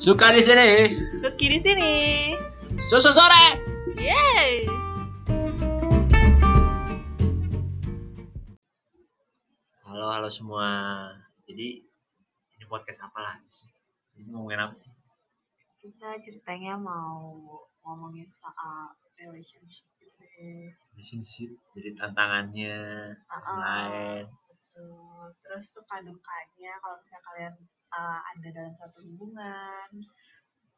Suka di sini. Suki di sini. Susu sore. Yeay. Halo, halo semua. Jadi ini podcast apa lagi sih? Ini ngomongin apa sih? Kita ceritanya mau ngomongin soal relationship. Relationship. Jadi tantangannya Uh-uh. lain. Betul. Terus suka dukanya kalau misalnya kalian uh, ada dalam satu hubungan.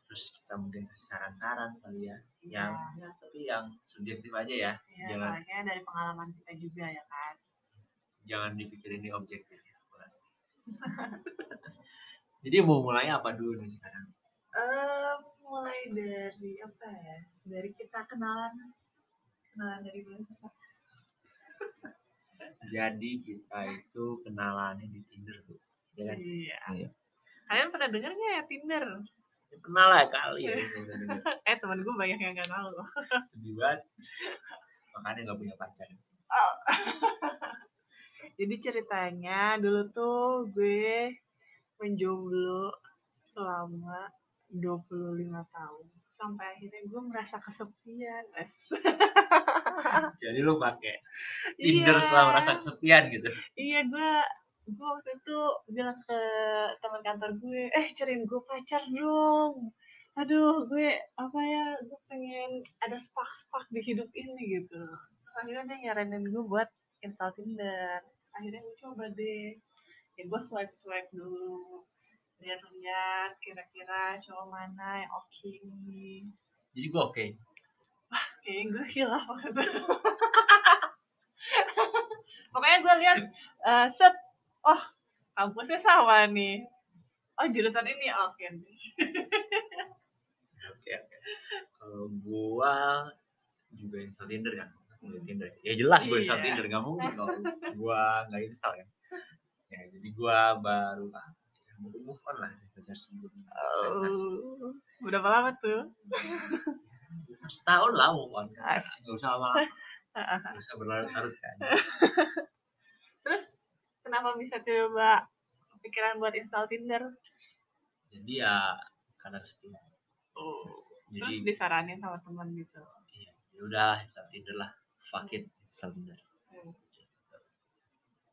Terus kita mungkin kasih saran-saran kali ya. Iya. Yang ya, tapi yang subjektif aja ya. Ya, Jangan dari pengalaman kita juga ya kan. jangan dipikirin ini objektif ya. Jadi mau mulai apa dulu nih sekarang? Eh, mulai dari apa ya? Dari kita kenalan. Kenalan dari mana sih? Jadi kita itu kenalannya di Tinder tuh. Ya kan? Iya. Iya. Kalian pernah dengar nggak ya Tinder? Ya, Kenal lah kali ya. Eh teman gue banyak yang nggak tahu loh. Sedih banget. Makanya nggak punya pacar. Jadi ceritanya dulu tuh gue menjomblo selama 25 tahun. Sampai akhirnya gue merasa kesepian. Es. Jadi lu pakai Tinder Iya. setelah merasa kesepian gitu. Iya gue gue waktu itu bilang ke teman kantor gue, eh cariin gue pacar dong. Aduh gue apa ya gue pengen ada spark-spark di hidup ini gitu. Terus akhirnya dia nyaranin gue buat install Tinder. Terus akhirnya gue coba deh. Ya gue swipe-swipe dulu. Lihat-lihat kira-kira cowok mana yang oke nih. Jadi gue oke. Kayaknya gue hilaf itu. Pokoknya gue lihat eh, set, oh kampusnya sama nih. Oh jurusan ini oke nih. Oke oke. Kalau gua juga install Tinder kan. Liat Tinder. Ya jelas gua install Iya. Tinder nggak mungkin kalau gua nggak install kan. Ya jadi gua baru ah, ya, baru move on lah dari pacar sebelumnya. Oh, berapa lama tuh? Setahun lah move on. Nggak usah lama. Nggak usah berlarut-larut kan. Kenapa bisa tiba-tiba kepikiran buat install Tinder? Jadi ya karena kesepian. Oh. Jadi Terus disaranin sama teman gitu. Iya, ya udah install Tinder lah. Fuck it, install Tinder. Hmm.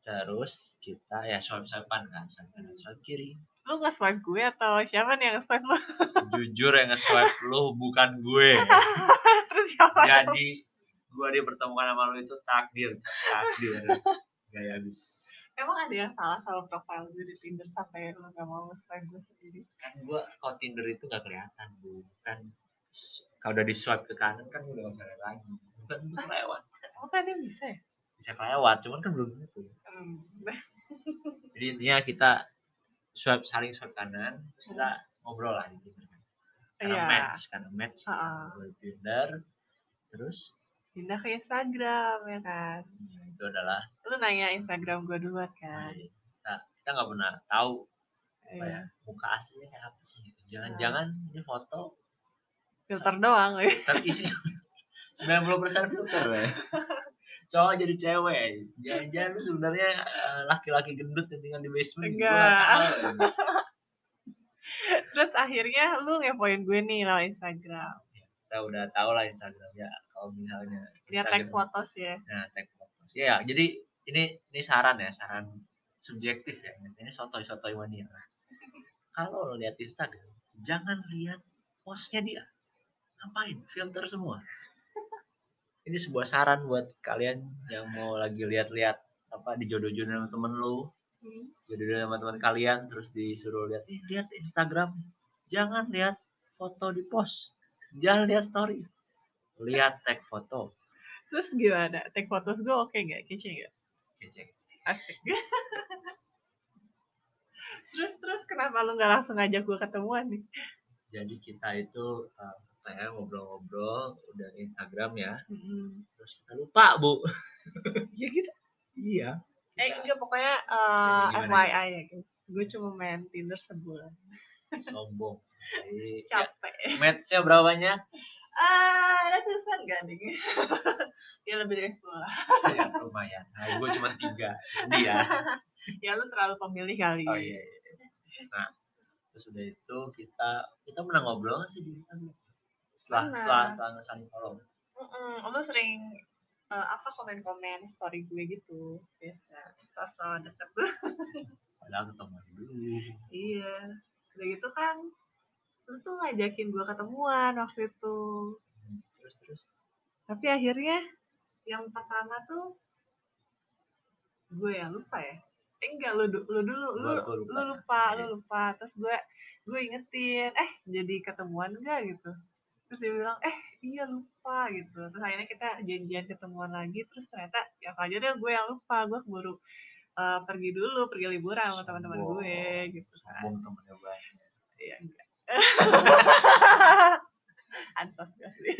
Terus kita ya swipe swipean kan, swipe kanan, swipe kiri. Lu nggak swipe gue atau siapa nih yang swipe lu? Jujur yang nge-swipe lu bukan gue. Terus siapa? Jadi gue dipertemukan sama lu itu takdir, takdir. Gak habis. Emang ada yang salah sama profile gue di Tinder sampai lu gak mau swipe gue sendiri? Kan gue kalau Tinder itu gak kelihatan bu. Kan kalau udah di swipe ke kanan kan udah gak lihat lagi. Bukan itu kelewat. Oh kan dia bisa ya? Bisa kelewat, cuman kan belum tentu. Hmm. Jadi intinya kita swipe saling swipe kanan, terus kita ngobrol lah di Tinder kan. Karena Iya. match, karena match. Ngobrol di Tinder. Terus Pindah ke Instagram ya kan? ya, itu adalah Lu nanya Instagram gue duluan kan? kita kita nggak pernah tahu apa Iya. ya muka aslinya kayak apa sih gitu. Jangan-jangan ini foto Filter doang ya. terisi 90% filter ya. Cowok jadi cewek. Jangan-jangan lu sebenarnya eh, laki-laki gendut yang tinggal di basement. Enggak. ya. Terus akhirnya lu ngepoin gue nih lewat Instagram. Kita udah tahu lah Instagramnya. Kalau misalnya Dia tag fotos ya. Nah, tag fotos. Ya, ya, jadi ini ini saran ya, saran subjektif ya. Ini sotoy sotoy mania. Kalau lo lihat Instagram, jangan lihat postnya dia. Ngapain? Filter semua. Ini sebuah saran buat kalian yang mau lagi lihat-lihat apa dijodoh-jodohin sama temen lu, Hmm. jodoh sama teman kalian, terus disuruh lihat, eh, lihat Instagram. Jangan lihat foto di post. Jangan lihat story. Lihat tag foto. Terus gimana? Tag fotos gue oke nggak? Kece nggak? Kece. Asik. terus terus kenapa lu nggak langsung ngajak gue ketemuan nih? jadi kita itu uh, ya ngobrol-ngobrol udah Instagram ya Mm-mm. terus kita lupa bu Ya gitu. iya Eh enggak pokoknya uh, Ya, gimana, FYI ya guys. Gue cuma main Tinder sebulan. Sombong. Jadi ya, Capek. matchnya berapanya? Ah, ratusan gak nih? ya lebih dari 10 lah. ya lumayan. Nah, gue cuma tiga. Dia Ya. Lu terlalu pemilih kali. oh iya, iya. nah terus udah itu kita kita pernah ngobrol nggak sih di Instagram? Setelah setelah setelah saling follow Mm-mm, lo sering eh, apa komen-komen story gue gitu. Biasa sosok deket. Padahal ketemu dulu. Iya udah gitu kan. Lu tuh ngajakin gue ketemuan waktu itu. Terus terus? Tapi akhirnya yang pertama tuh gue yang lupa ya. Eh, enggak lu, lu dulu lu, gua lupa. lu lupa lu Iya. lupa. Terus gue gue ingetin eh jadi ketemuan enggak? Gitu. Terus dia bilang eh iya lupa. Gitu. Terus akhirnya kita janjian ketemuan lagi. Terus ternyata ya selanjutnya gue yang lupa. Gue keburu eh, pergi dulu pergi liburan sama teman-teman gue gitu kan. Sombong temennya banyak. Iya enggak. Ansos gak sih.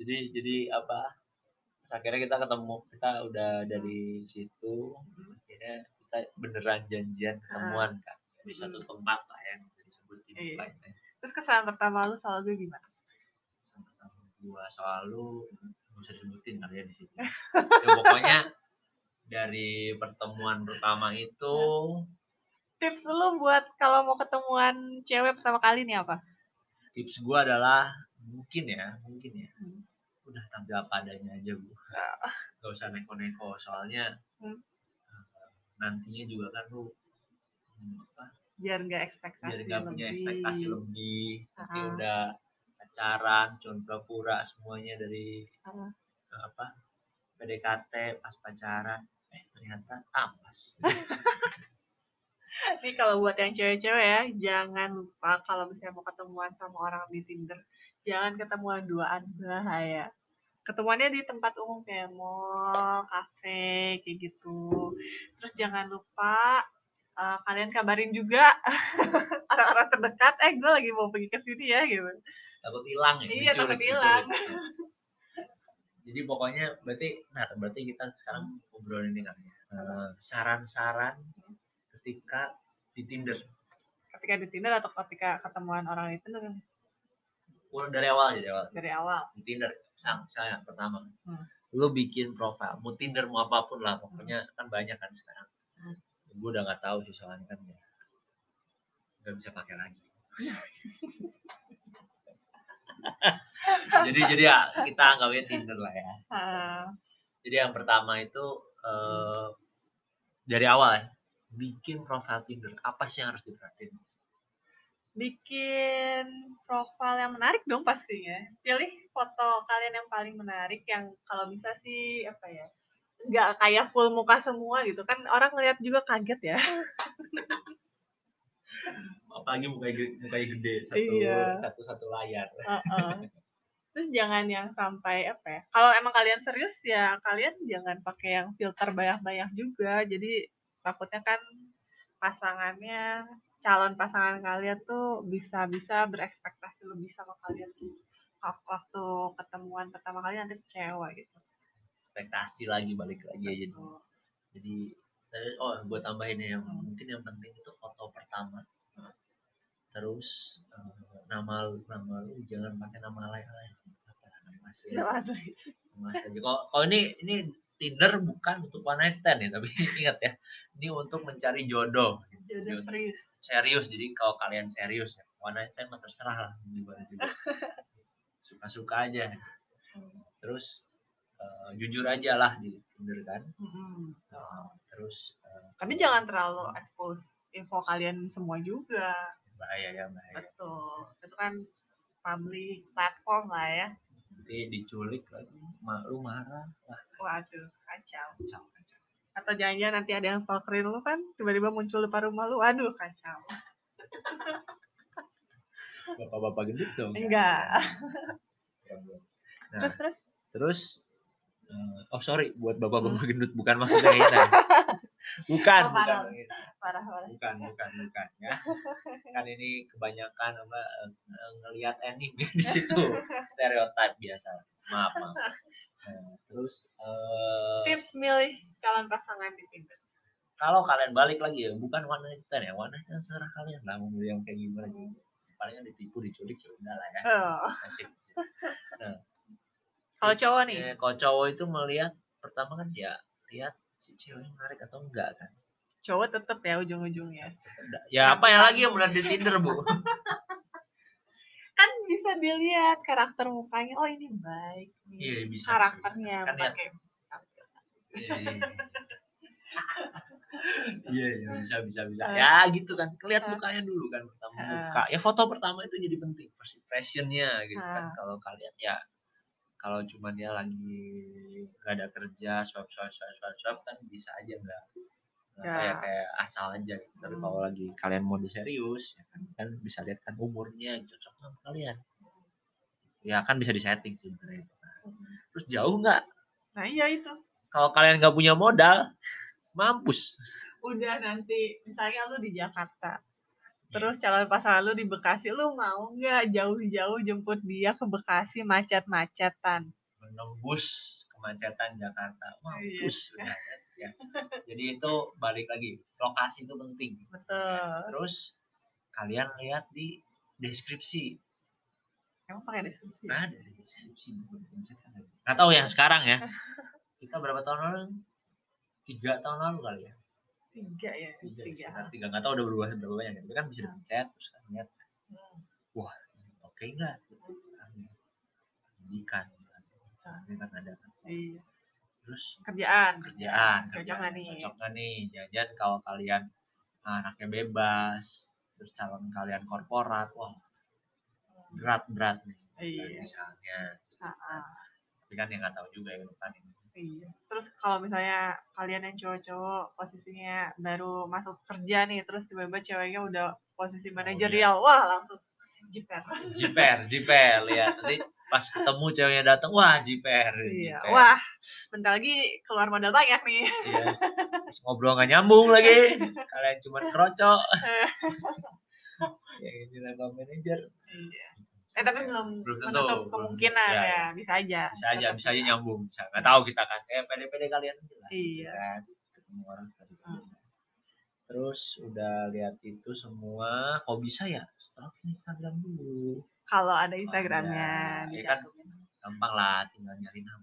Jadi jadi apa? Akhirnya kita ketemu kita udah dari situ. Akhirnya kita beneran janjian ketemuan kan. Di satu tempat lah yang bisa disebutin Iya. ya. terus kesan pertama lu soal gue gimana? Sama temen gua selalu nggak usah disebutin kali ya di situ ya pokoknya dari pertemuan pertama itu tips lu buat kalau mau ketemuan cewek pertama kali nih apa tips gua adalah mungkin ya mungkin ya Hmm. udah tampil apa adanya aja bu nggak usah neko-neko soalnya Hmm. eh, nantinya juga kan lu hmm, apa, biar nggak ekspektasi biar nggak punya lebih. ekspektasi lebih nanti Ah. udah pacaran cuma pura-pura semuanya dari Ah. eh, apa PDKT pas pacaran eh ternyata ampas Nih kalau buat yang cewek-cewek ya, jangan lupa kalau misalnya mau ketemuan sama orang di Tinder, jangan ketemuan duaan bahaya. Ketemuannya di tempat umum kayak mall, kafe, kayak gitu. Terus jangan lupa eh, kalian kabarin juga orang-orang terdekat, eh gue lagi mau pergi ke sini ya gitu. Takut hilang ya Iya, takut diculik, hilang. diculik. jadi pokoknya berarti nah berarti kita sekarang ngobrolin ini kan ya. Eh, saran-saran ketika di Tinder. Ketika di Tinder atau ketika ketemuan orang di Tinder? Mulai dari awal aja dari awal. Dari awal. di Tinder misalnya, misalnya pertama. Hmm. lu bikin profil mau Tinder mau apa pun lah pokoknya kan banyak kan sekarang. Hmm. gue udah nggak tahu sih soalnya kan ya. Nggak bisa pakai lagi jadi jadi ya kita anggapnya Tinder lah ya. Ah, jadi yang pertama itu eh, dari awal ya bikin profil Tinder apa sih yang harus diperhatiin? Bikin profil yang menarik dong pastinya. Pilih foto kalian yang paling menarik yang kalau bisa sih apa ya nggak kayak full muka semua gitu. Kan orang ngeliat juga kaget ya apalagi mukanya gede, mukanya gede satu Iya. satu satu layar Heeh. terus jangan yang sampai apa ya kalau emang kalian serius ya kalian jangan pakai yang filter banyak-banyak juga jadi takutnya kan pasangannya calon pasangan kalian tuh bisa-bisa berekspektasi lebih sama kalian terus wak- waktu ketemuan pertama kali nanti kecewa gitu ekspektasi lagi balik lagi aja jadi jadi oh gue tambahin ya yang Hmm. mungkin yang penting itu foto pertama terus eh, nama lu nama lu jangan pakai nama lain lain. Apa nama asli? Iya, asli. nama asli. Kalau kalau ini ini Tinder bukan untuk one night stand ya tapi ingat ya ini untuk mencari jodoh. Jodoh serius. Serius jadi kalau kalian serius ya one night stand mah terserah lah gimana juga suka-suka aja. Terus eh, jujur aja lah di Tinder kan. Nah, terus eh, tapi jangan terlalu expose info kalian semua juga bahaya ya bahaya. Betul. Itu kan public platform lah ya. Nanti diculik lagi. Mak lu marah. Wah. Waduh kacau. Kacau kacau. Atau jangan-jangan nanti ada yang stalkerin lu kan tiba-tiba muncul depan rumah lu. Aduh kacau. Bapak-bapak gendut dong Enggak. nah terus terus? terus oh sorry buat bapak-bapak gendut bukan maksudnya ini bukan Oh, parah. bukan parah parah. Bukan bukan bukan ya. Kan ini kebanyakan apa eh, ngelihat anime di situ. Stereotip biasa. Maaf maaf. Nah, terus eh, tips milih calon pasangan di Tinder. Kalau kalian balik lagi ya bukan one night stand ya. One night stand serah kalian lah mau yang kayak gimana. Gitu palingan ditipu diculik ya udah lah ya. Oh. Nah, kalau cowok nih eh, kalau cowok itu melihat pertama kan ya lihat si cewek menarik atau enggak kan cowok tetep ya ujung-ujungnya ya apa yang lagi yang melihat di Tinder bu kan bisa dilihat karakter mukanya oh ini baik nih iya bisa karakternya kan pakai iya iya, iya. Iya, iya, bisa, bisa, bisa. Ah. Ya gitu kan, lihat Ah. mukanya dulu kan, pertama Ah. muka. Ya foto pertama itu jadi penting, first impressionnya gitu kan. Ah. Kalau kalian ya, kalau cuma dia lagi nggak ada kerja, swipe, swipe, swipe, swipe, swipe kan bisa aja nggak Ya. kayak kayak asal aja. Gitu. Tapi Hmm. kalau lagi kalian mau serius, ya kan, kan bisa lihat kan umurnya cocok sama kalian. Ya kan bisa disetting sih sebenarnya. Terus jauh nggak? nah iya itu Kalau kalian nggak punya modal, mampus. udah nanti misalnya lu di Jakarta. Terus calon pasangan lu di Bekasi lu mau nggak jauh-jauh jemput dia ke Bekasi macet-macetan? Menembus kemacetan Jakarta. Iya. mampus udah ya. jadi itu balik lagi lokasi itu penting. Betul. Terus kalian lihat di deskripsi. Emang pakai deskripsi? Nah ada di deskripsi nggak tahu yang sekarang ya. Kita berapa tahun lalu? Tiga tahun lalu kali ya tiga ya tiga, tiga. sekitar tiga. Nggak tahu udah berubah berapa banyak tapi kan bisa dipencet terus kan lihat. Hmm. oke nggak? Gitu. Kan pendidikan ini kan ada. Kan. iya. Terus? Kerjaan. Kerjaan cocok nggak nih? cocok nggak nih? Jajan kalau kalian anaknya bebas terus calon kalian korporat wah berat berat nih. Iya. Misalnya. Ah, ah. tapi kan yang nggak tahu juga ya kan ini Iya. Terus kalau misalnya kalian yang cowok-cowok posisinya baru masuk kerja nih, terus tiba-tiba ceweknya udah posisi manajerial, wah langsung jiper. jiper jiper lihat nanti pas ketemu ceweknya datang wah jiper Iya. jiper. Wah, bentar lagi keluar modal banyak nih. Iya. Terus ngobrol nggak nyambung lagi kalian cuma kerocok ya ini level manager Iya. Eh tapi belum, Belum tentu, menutup kemungkinan tentu. ya, Ya, bisa aja. bisa aja bisa aja nyambung bisa nggak tahu kita kan kayak pede-pede kalian aja lah Iya. kan ketemu orang Hmm. terus udah lihat itu semua kok bisa ya stalking Instagram dulu Kalau ada Instagramnya, ada. Ya kan, gampang lah tinggal nyari nama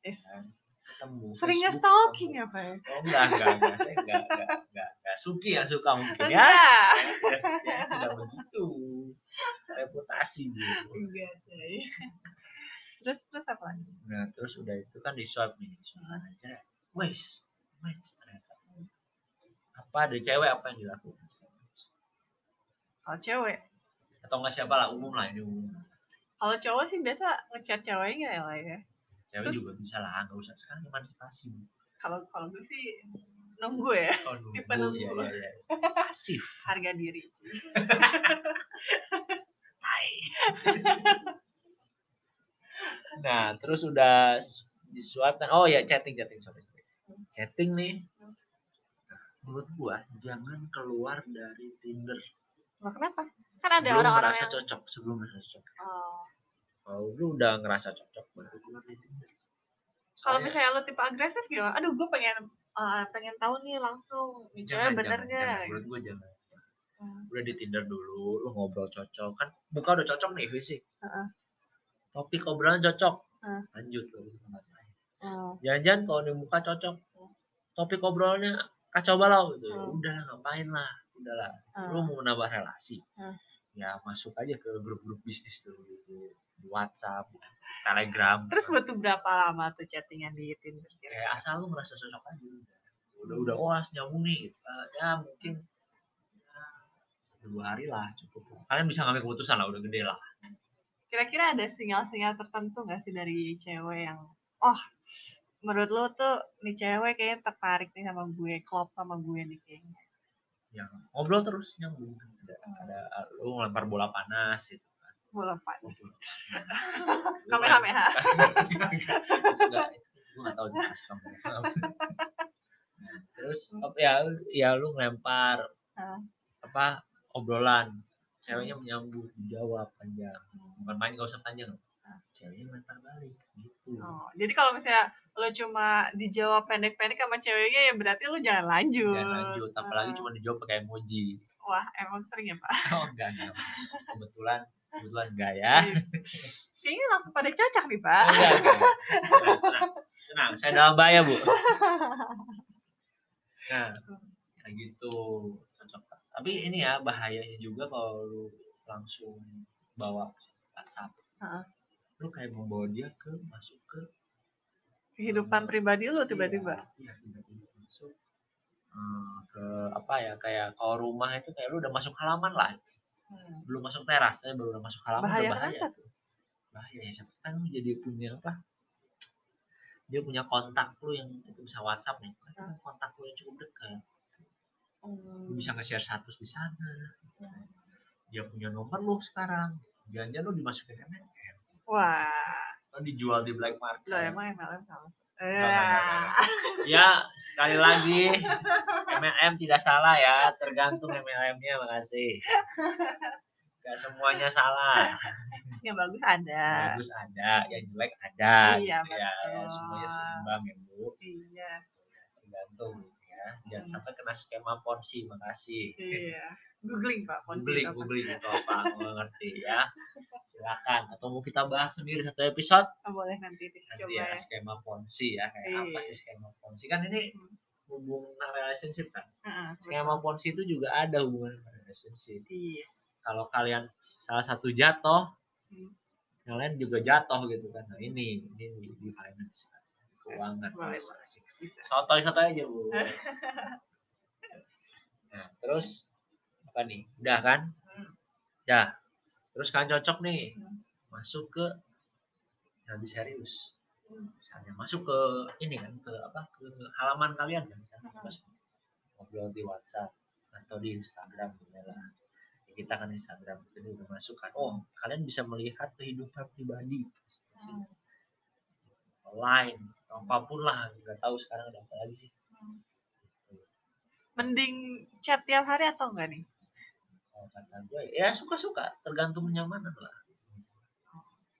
kan ketemu Sering nge Facebook, stalking ya, Pak? ya? oh enggak enggak enggak saya enggak enggak enggak, enggak. Suki yang suka mungkin ya Enggak. ya ya, tidak begitu reputasi gitu Enggak, coy. Terus terus apa lagi? nah terus udah itu kan di swipe nih kanan cewek wes match ternyata apa ada cewek apa yang dilakukan Kalau cewek, atau enggak siapa lah umum lah ini umum kalau cowok sih biasa ngechat ceweknya ya lah ya. cewek Terus- juga bisa lah nggak usah sekarang emansipasi. Kalau kalau gue sih nunggu ya oh nunggu Tipe nunggu. ya, ya, ya. pasif harga diri. cuy. nah terus udah di swipe kan oh ya chatting chatting sorry chatting nih menurut gua jangan keluar dari Tinder Nah, kenapa? Kan ada orang-orang merasa yang cocok sebelum merasa cocok Oh. kalau lu udah ngerasa cocok baru keluar dari Tinder Kalau misalnya lo tipe agresif gimana? Aduh, gue pengen eh, pengen tahu nih langsung cewek bener nggak? menurut gua jangan Hmm. udah di Tinder dulu lu ngobrol cocok kan muka udah cocok nih fisik Heeh. topik obrolan cocok Heeh. lanjut ke tempat lain Oh. jangan-jangan kalau di muka cocok topik obrolannya kacau balau gitu Hmm. udah ngapain lah udahlah Oh. lu mau menambah relasi Hmm. Ya masuk aja ke grup-grup bisnis tuh di, di WhatsApp Telegram Terus butuh berapa lama tuh chattingan di Tinder? kayak asal lu merasa cocok aja udah udah udah wah nyambung nih gitu. Eh, ya mungkin ya, satu dua hari lah cukup kalian bisa ngambil keputusan lah udah gede lah Kira-kira ada sinyal-sinyal tertentu nggak sih dari cewek yang, oh, menurut lo tuh nih cewek kayaknya tertarik nih sama gue, klop sama gue nih kayaknya. Yang ngobrol terus nyambung. Ada ada lu ngelempar bola panas gitu kan. Bola panas. Kamehameha. Enggak, gue gak tau di custom. Nah, terus apa ya ya lu ngelempar apa obrolan. Ceweknya menyambut dijawab panjang. Bukan main gak usah panjang. Ceweknya ngelempar balik gitu Oh, jadi kalau misalnya lo cuma dijawab pendek-pendek sama ceweknya ya berarti lo jangan lanjut. dan lanjut apalagi Ah. cuma dijawab pakai emoji Wah, emang sering ya, Pak? oh enggak enggak kebetulan kebetulan enggak ya Yes. Kayaknya langsung pada cocok nih, Oh, Pak. enggak, enggak. Tenang, tenang, tenang, saya dalam bahaya bu nah yang gitu cocok tapi ini ya bahayanya juga kalau lu langsung bawa WhatsApp Heeh. Lu kayak membawa dia ke masuk ke kehidupan pribadi lu tiba-tiba? iya, iya, tiba-tiba masuk eh, ke apa ya kayak kalau rumah itu kayak lu udah masuk halaman lah. Hmm. belum masuk teras ya baru udah masuk halaman bahaya udah bahaya tuh? Bahaya ya siapa kan lu jadi punya apa dia punya kontak lu yang itu bisa WhatsApp nih. Kan kontak lu yang cukup dekat. Hmm. lu bisa nge-share status di sana. Dia punya nomor lu sekarang. Jangan lu dimasukin MLM wah. Atau dijual di black market. Lo emang MLM enggak, enggak, ya sekali lagi MLM tidak salah ya tergantung MLM-nya makasih. Gak semuanya salah. Yang bagus ada. Bagus ada yang jelek ada Iya, gitu ya. Betul. semuanya seimbang ya bu. Iya. Tergantung ya. Jangan sampai kena skema ponzi makasih. Iya. Googling pak Ponzi googling apa? googling itu apa ngerti ya. Silakan atau mau kita bahas sendiri satu episode? Oh, boleh nanti deh nanti coba ya ya. skema ponzi ya kayak apa Iya. sih skema ponzi kan ini hubungan relationship kan? Heeh, skema ponzi itu juga ada hubungan relationship. Yes. Kalau kalian salah satu jatuh Hmm. kalian juga jatuh gitu kan. Nah ini ini di, di finance keuangan Boleh, investasi. Bisa. Sotoy sotoy aja bu. Nah terus apa nih? Udah kan? Hmm. ya terus kan cocok nih. Hmm. masuk ke lebih serius Hmm. misalnya masuk ke ini kan ke apa? Ke halaman kalian kan. Masuk ngobrol di WhatsApp atau di Instagram gitu lah. Ya, kita kan Instagram itu udah masuk kan. Oh kalian bisa melihat kehidupan pribadi. Hmm. Lain apa pun lah nggak tahu sekarang ada apa lagi sih. Mending chat tiap hari atau enggak nih? Kalau kata gue ya suka suka tergantung kenyamanan lah.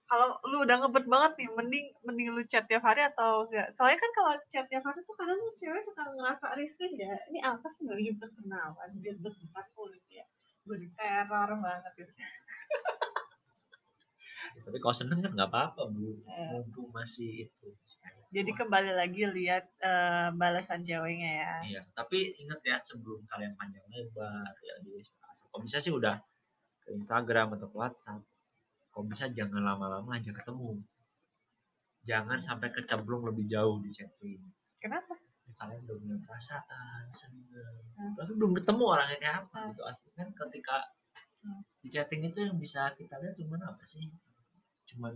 Kalau lu udah ngebet banget nih mending mending lu chat tiap hari atau enggak soalnya kan kalau chat tiap hari tuh kadang cewek suka ngerasa risih ya. Ini apa sih baru juga kenalan dia berdebat mulu ya. Gue di teror banget gitu tapi kalau seneng kan nggak apa-apa bu Eh. mumpung masih itu jadi kembali lagi lihat eh, balasan ceweknya ya Iya, tapi ingat ya sebelum kalian panjang lebar ya di kalau bisa sih udah ke Instagram atau ke WhatsApp. Kalau bisa jangan lama-lama aja ketemu. Jangan sampai kecemplung lebih jauh di chatting. kenapa Ya, kalian udah punya perasaan, seneng, Hmm. tapi belum ketemu orangnya kayak apa Hmm. gitu asli kan ketika Hmm. di chatting itu yang bisa kita lihat cuma apa sih? Cuman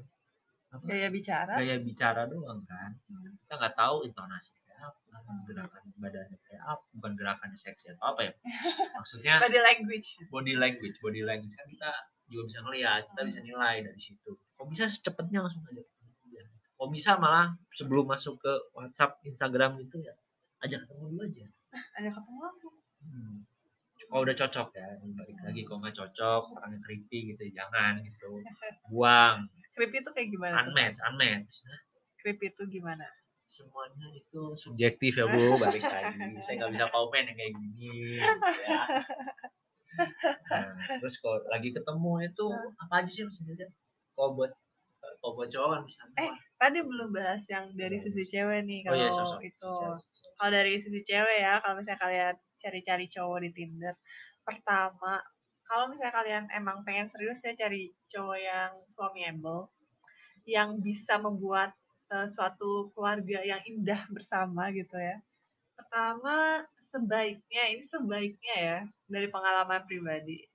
apa? gaya bicara? gaya bicara doang kan. Hmm. kita nggak tahu intonasi kayak apa gerakan badannya kayak apa bukan gerakannya seksi atau apa ya. Maksudnya body language. body language body language. Kan kita juga bisa ngeliat kita bisa nilai dari situ. Kok bisa secepatnya langsung aja? Kok bisa malah sebelum masuk ke WhatsApp Instagram gitu ya ajak ketemu dulu aja. Ada ketemu langsung. Hmm. kalau udah cocok ya balik lagi. Kalau nggak cocok orangnya creepy gitu jangan gitu. Buang creepy itu kayak gimana unmatch unmatch creepy itu gimana? Semuanya itu subjektif ya bu. Balik lagi. Saya nggak bisa komen yang kayak gini ya. Nah, terus kalau lagi ketemu itu apa aja sih dilihat kalau buat kalau buat cowok kan bisa Eh, tadi belum bahas yang dari sisi cewek nih oh kalau iya sosok itu kalau dari sisi cewek ya kalau misalnya kalian cari-cari cowok di Tinder pertama kalau misalnya kalian emang pengen serius ya cari cowok yang suamiable yang bisa membuat eh, suatu keluarga yang indah bersama gitu ya. Pertama sebaiknya ini sebaiknya ya dari pengalaman pribadi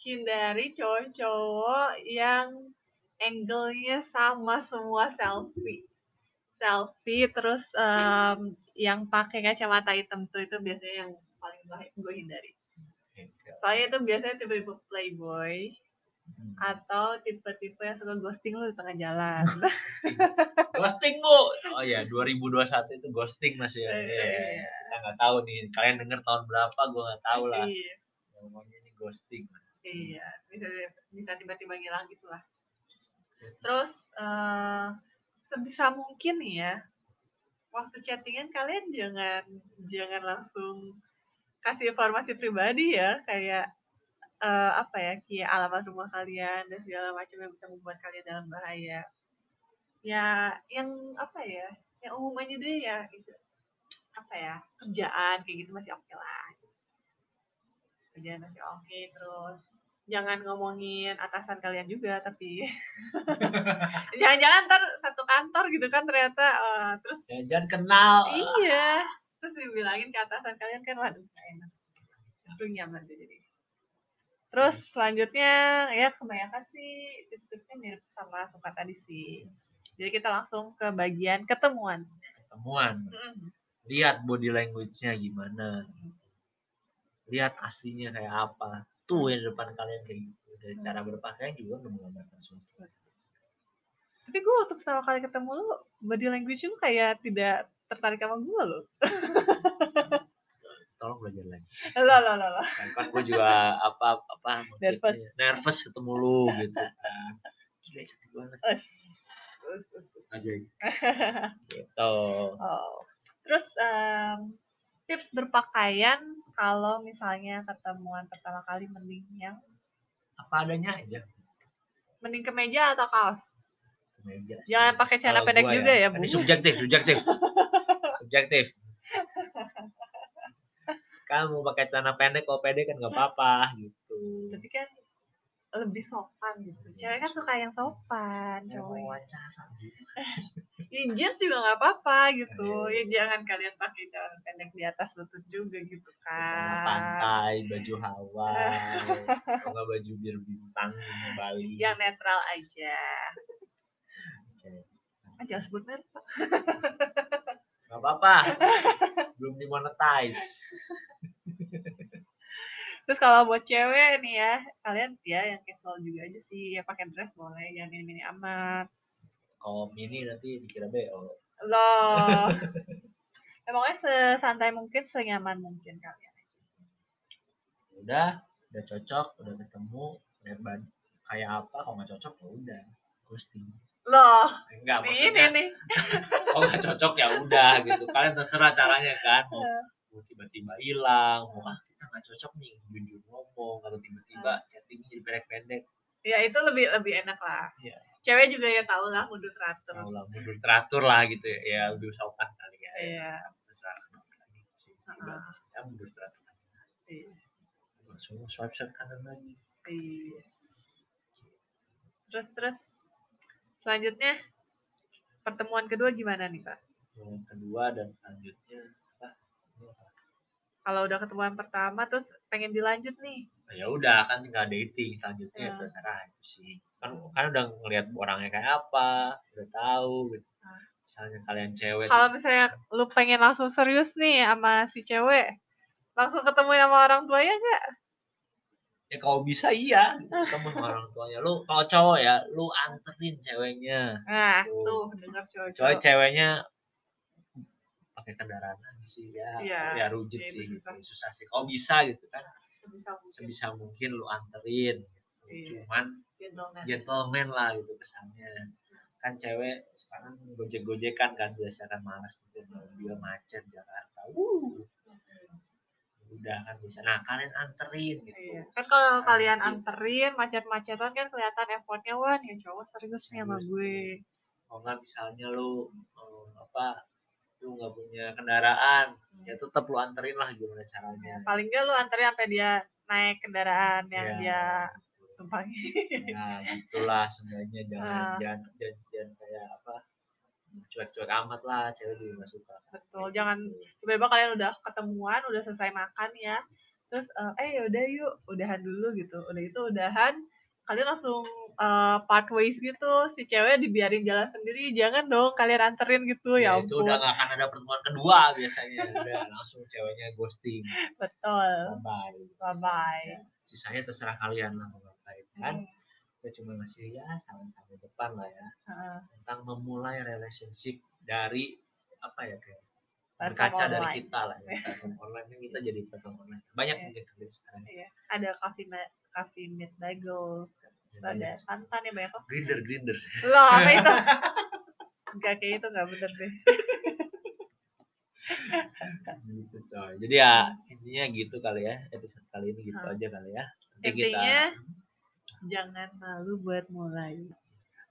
hindari cowok-cowok yang angle-nya sama semua selfie. Selfie terus em, yang pakai kacamata hitam tuh itu biasanya yang paling gue hindari soalnya itu biasanya tipe-tipe playboy Hmm. atau tipe-tipe yang suka ghosting lu di tengah jalan. Ghosting bu? Oh ya 2021 itu ghosting masih ya. Eh, Iya, iya. kita nggak tahu nih kalian denger tahun berapa gue nggak tahu lah. Iya, ngomongnya ini ghosting. Iya bisa bisa tiba-tiba ngilang gitu lah. Terus eh, sebisa mungkin nih ya waktu chattingan kalian jangan jangan langsung kasih informasi pribadi ya kayak eh, apa ya kayak alamat rumah kalian dan segala macam yang bisa membuat kalian dalam bahaya. Ya yang apa ya yang umum aja deh ya apa ya kerjaan kayak gitu masih oke lah. Kerjaan masih oke terus jangan ngomongin atasan kalian juga tapi jangan-jangan ntar satu kantor gitu kan ternyata eh, terus Ya, jangan kenal. iya terus dibilangin ke atasan kalian kan waduh gak enak aduh nyaman deh jadi terus selanjutnya ya kebanyakan sih tips-tipsnya mirip sama suka tadi sih jadi kita langsung ke bagian ketemuan Ketemuan. Mm. Lihat body language-nya gimana. Lihat aslinya kayak apa. Tuh yang depan kalian kayak gitu. Dari cara berpakaian juga udah menggambarkan sesuatu. tapi gue waktu pertama kali ketemu lu body language lu kayak tidak tertarik sama gue lo Tolong belajar lagi. lah lah lah lah Kan, gue juga apa apa Nervous. nervous ketemu lu gitu kan. Gila cantik banget. Ajaib. gitu. Oh. Terus em, tips berpakaian kalau misalnya ketemuan pertama kali mending yang Apa adanya aja. mending kemeja atau kaos? Meja sih. Jangan pakai celana pendek juga ya, Ini Bu. subjektif, subjektif. subjektif. Kamu pakai celana pendek, kalau pendek kan nggak apa-apa gitu. Tapi kan lebih sopan gitu. Cewek kan suka yang sopan, Ya, mau cowok. wawancara. Ya, jeans juga nggak apa-apa gitu. Iya. Ya jangan kalian pakai celana pendek di atas lutut juga gitu kan. pantai, baju kalau nggak baju bir bintang Bali. Yang netral aja. Oke. Ah, jangan sebut merek. Pak. Nggak apa-apa. Belum dimonetize. Terus kalau buat cewek nih ya, kalian ya yang casual juga aja sih, ya pakai dress boleh, jangan mini-mini amat. Kalau mini nanti dikira BO. Loh. Emangnya sesantai mungkin, senyaman mungkin kalian. Udah, udah cocok, udah ketemu, lihat kayak apa, kalau nggak cocok ya udah ghosting. Loh, Enggak, ini maksudnya nih. kalau nggak cocok ya udah gitu. Kalian terserah caranya kan. Mau, mau tiba-tiba hilang, mau ah kita nggak cocok nih, jujur ngomong, atau tiba-tiba chattingnya jadi pendek-pendek. Ya itu lebih lebih enak lah. Iya. Cewek juga ya tau lah mundur teratur. Mau lah, mundur teratur lah gitu ya. Ya lebih sopan kali ya. Iya. Terserah. Gitu. Ya mundur teratur. Iya. Langsung swipe swipe kanan lagi. Yes. Terus terus selanjutnya pertemuan kedua gimana nih Pak? Yang kedua dan selanjutnya apa? Kalau udah ketemuan pertama terus pengen dilanjut nih. Nah, ya udah kan tinggal dating selanjutnya ya Ya. terserah itu sih kan kan udah ngeliat orangnya kayak apa udah tahu gitu Ah. misalnya kalian cewek Kalau misalnya lu pengen langsung serius nih sama si cewek, langsung ketemu sama orang tuanya nggak? Ya kalau bisa iya ketemu sama orang tuanya lu kalau cowok ya lu anterin ceweknya Nah, Tuh. tuh dengar soalnya cowok-cowok. ceweknya pakai kendaraan sih ya Iya, ya rujit itu sih susah. gitu. susah sih kalau bisa gitu kan Sebisa mungkin sebisa mungkin lu anterin gitu. Iya. cuman gentleman. gentleman lah gitu kesannya kan cewek sekarang gojek gojekan kan biasa kan malas gitu mobil macet Jakarta uh udah kan bisa nah kalian anterin gitu Iya. Kan kalau Sama kalian gitu. anterin macet-macetan kan kelihatan effortnya wah nih cowok serius nih sama gue. kalau nggak misalnya lu eh, apa lu nggak punya kendaraan ya tetap lu anterin lah gimana caranya Paling nggak lu anterin sampai dia naik kendaraan yang Ya, dia tumpangi. ya gitulah sebenarnya jangan Ah. jangan, jangan jangan kayak apa cuek-cuek amat lah cewek juga nggak suka Betul, jangan Gitu. tiba-tiba kalian udah ketemuan, udah selesai makan ya. Terus eh eh yaudah yuk, udahan dulu gitu. Udah itu udahan, kalian langsung eh, part ways gitu. Si cewek dibiarin jalan sendiri, jangan dong kalian anterin gitu ya, ya, itu ampun. udah nggak akan ada pertemuan kedua biasanya udah langsung ceweknya ghosting Betul. bye Bye bye. sisanya terserah kalian lah mau ngapain kan kita cuma ngasih ya saran-saran depan lah ya tentang memulai relationship dari apa ya kayak berkaca dari kita lah ya platform online ini kita jadi platform online banyak Iya. mungkin kerja sekarang Iya. Ada coffee ma- coffee meet bagels. Terus ada Banyak. santan ya banyak kok. grinder grinder Loh, apa itu? Enggak kayak itu enggak bener deh. gitu coy jadi ya intinya gitu kali ya episode kali ini gitu Hmm. aja kali ya Nanti Intinya jangan malu buat mulai.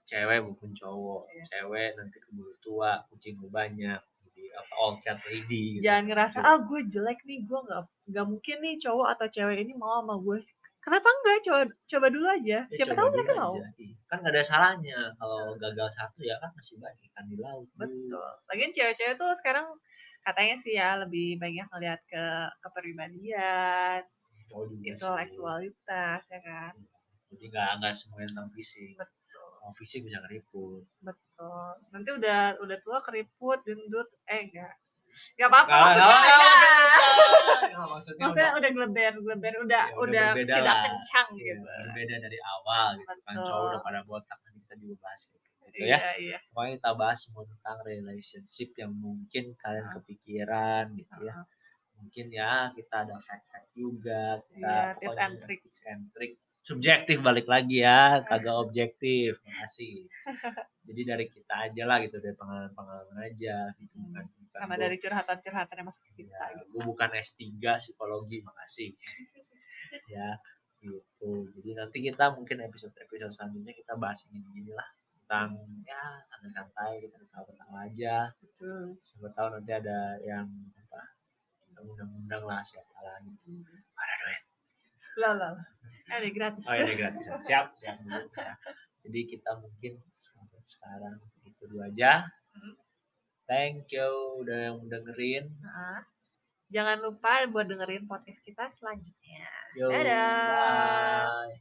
cewek maupun cowok Iya. cewek nanti keburu tua kucing lu banyak jadi apa all cat lady gitu. jangan ngerasa ah gue jelek nih gue nggak nggak mungkin nih cowok atau cewek ini mau sama gue kenapa enggak? Coba coba dulu aja. Ya, siapa tahu mereka mau. Iya. kan gak ada salahnya. Kalau gagal satu ya kan masih banyak kan di laut. Betul. Lagian cewek-cewek tuh sekarang katanya sih ya lebih banyak ngeliat ke kepribadian cowok juga sih. intelektualitas ya kan jadi nggak nggak semuanya tentang fisik. Betul. Kalau fisik bisa keriput betul. Nanti udah udah tua keriput gendut. Eh enggak Gak apa-apa Nggak, maksudnya, ya. maksudnya maksudnya udah, udah geleber geleber udah Ya, udah udah, tidak lah. kencang iya, gitu. berbeda dari awal gitu kan. Betul. cowok udah pada botak nanti kita juga bahas gitu, gitu ya. Iya iya. Pokoknya kita bahas semua tentang relationship yang mungkin kalian kepikiran gitu ya. Mungkin ya kita ada fact-fact juga kita Iya, tips and trick. tips and trick subjektif balik lagi ya kagak objektif makasih jadi dari kita aja lah gitu dari pengalaman-pengalaman aja gitu Hmm. bukan bukan sama gua- dari curhatan-curhatan yang masuk ke kita ya, gitu. gue bukan S3 psikologi makasih ya gitu jadi nanti kita mungkin episode episode selanjutnya kita bahas ini gini lah tentang ya santai-santai kita ketawa-ketawa aja Betul. siapa tahu nanti ada yang apa undang-undang lah siapa lah gitu ada duit Lah lah. Ada gratis. oh ini gratis siap siap dulu ya. jadi kita mungkin sampai sekarang itu dulu aja Hmm. thank you udah yang dengerin Jangan lupa buat dengerin podcast kita selanjutnya. Yo, Dadah. bye